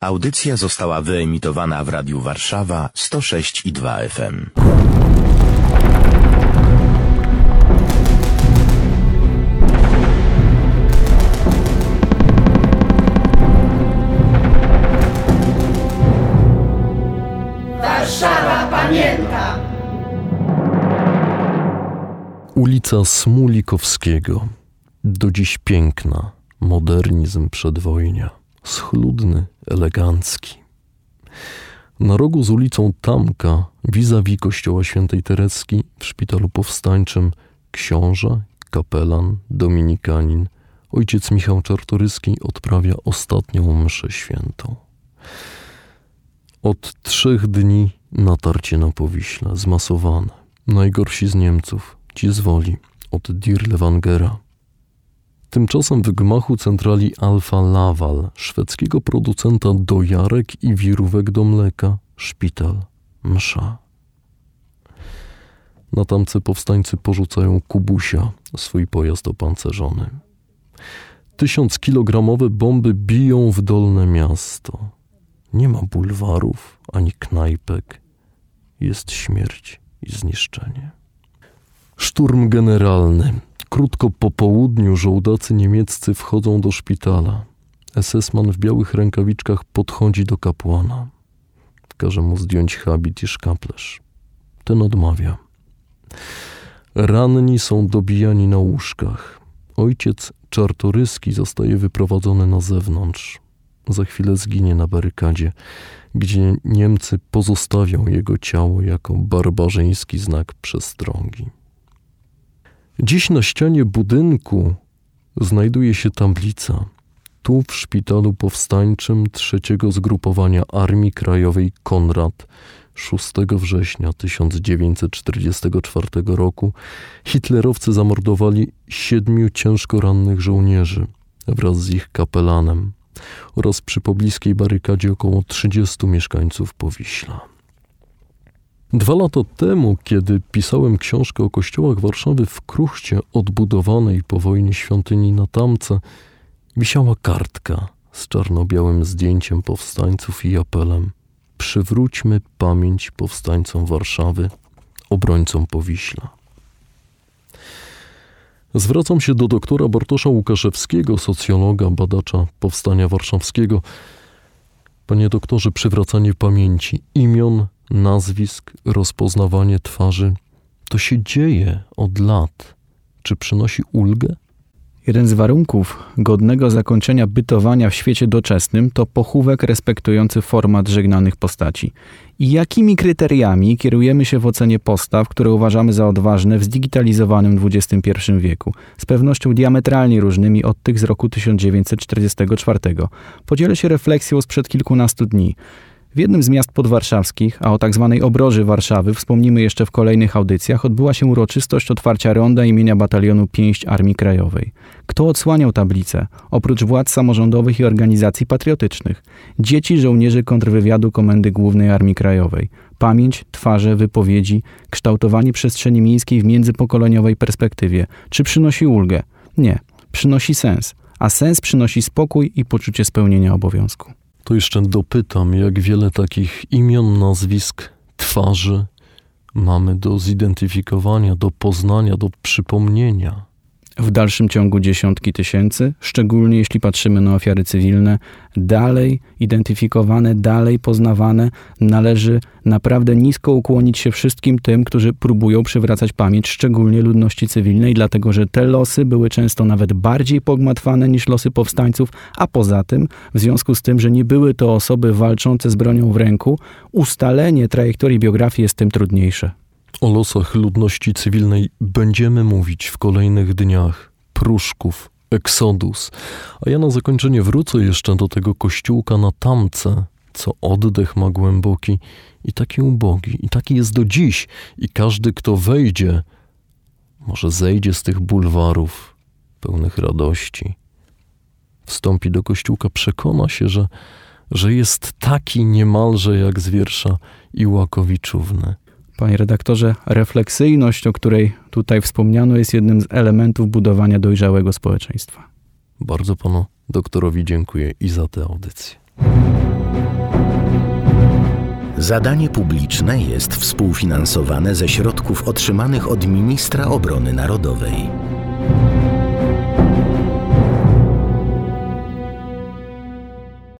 Audycja została wyemitowana w Radiu Warszawa 106 i 2 FM. Warszawa pamięta! Ulica Smulikowskiego. Do dziś piękna, modernizm przedwojnia. Schludny, elegancki. Na rogu z ulicą Tamka, vis-a-vis kościoła świętej Tereski w szpitalu powstańczym książę, kapelan, dominikanin, ojciec Michał Czartoryski odprawia ostatnią mszę świętą. Od trzech dni natarcie na Powiśle, zmasowane. Najgorsi z Niemców, ci z woli, od Dirlewangera. Tymczasem w gmachu centrali Alfa Laval, szwedzkiego producenta dojarek i wirówek do mleka, szpital, msza. Na tamce powstańcy porzucają Kubusia, swój pojazd opancerzony. Tysiąc kilogramowe bomby biją w dolne miasto. Nie ma bulwarów ani knajpek. Jest śmierć i zniszczenie. Szturm generalny. Krótko po południu żołdacy niemieccy wchodzą do szpitala. SS-man w białych rękawiczkach podchodzi do kapłana. Każe mu zdjąć habit i szkaplerz. Ten odmawia. Ranni są dobijani na łóżkach. Ojciec Czartoryski zostaje wyprowadzony na zewnątrz. Za chwilę zginie na barykadzie, gdzie Niemcy pozostawią jego ciało jako barbarzyński znak przestrogi. Dziś na ścianie budynku znajduje się tablica. Tu w szpitalu powstańczym trzeciego zgrupowania Armii Krajowej Konrad 6 września 1944 roku hitlerowcy zamordowali siedmiu ciężko rannych żołnierzy wraz z ich kapelanem oraz przy pobliskiej barykadzie około 30 mieszkańców Powiśla. Dwa lata temu, kiedy pisałem książkę o kościołach Warszawy w kruchcie odbudowanej po wojnie świątyni na Tamce, wisiała kartka z czarno-białym zdjęciem powstańców i apelem Przywróćmy pamięć powstańcom Warszawy, obrońcom Powiśla. Zwracam się do doktora Bartosza Łukaszewskiego, socjologa, badacza powstania warszawskiego. Panie doktorze, przywracanie pamięci imion, nazwisk, rozpoznawanie twarzy to się dzieje od lat. Czy przynosi ulgę? Jeden z warunków godnego zakończenia bytowania w świecie doczesnym to pochówek respektujący format żegnanych postaci. I jakimi kryteriami kierujemy się w ocenie postaw, które uważamy za odważne w zdigitalizowanym XXI wieku, z pewnością diametralnie różnymi od tych z roku 1944. Podzielę się refleksją sprzed kilkunastu dni. W jednym z miast podwarszawskich, a o tak zwanej obroży Warszawy wspomnimy jeszcze w kolejnych audycjach, odbyła się uroczystość otwarcia ronda imienia batalionu Pięść Armii Krajowej. Kto odsłaniał tablicę? Oprócz władz samorządowych i organizacji patriotycznych. Dzieci żołnierzy kontrwywiadu Komendy Głównej Armii Krajowej. Pamięć, twarze, wypowiedzi, kształtowanie przestrzeni miejskiej w międzypokoleniowej perspektywie. Czy przynosi ulgę? Nie. Przynosi sens. A sens przynosi spokój i poczucie spełnienia obowiązku to jeszcze dopytam, jak wiele takich imion, nazwisk, twarzy mamy do zidentyfikowania, do poznania, do przypomnienia w dalszym ciągu dziesiątki tysięcy, szczególnie jeśli patrzymy na ofiary cywilne, dalej identyfikowane, dalej poznawane. Należy naprawdę nisko ukłonić się wszystkim tym, którzy próbują przywracać pamięć, szczególnie ludności cywilnej, dlatego że te losy były często nawet bardziej pogmatwane niż losy powstańców, a poza tym, w związku z tym, że nie były to osoby walczące z bronią w ręku, ustalenie trajektorii biografii jest tym trudniejsze. O losach ludności cywilnej będziemy mówić w kolejnych dniach. Pruszków, Eksodus. A ja na zakończenie wrócę jeszcze do tego kościółka na tamce, co oddech ma głęboki i taki ubogi, i taki jest do dziś. I każdy, kto wejdzie, może zejdzie z tych bulwarów pełnych radości, wstąpi do kościółka, przekona się, że, że jest taki niemalże jak z wiersza Iłakowiczówny. Panie redaktorze, refleksyjność, o której tutaj wspomniano, jest jednym z elementów budowania dojrzałego społeczeństwa. Bardzo panu doktorowi dziękuję i za tę audycję. Zadanie publiczne jest współfinansowane ze środków otrzymanych od ministra obrony narodowej.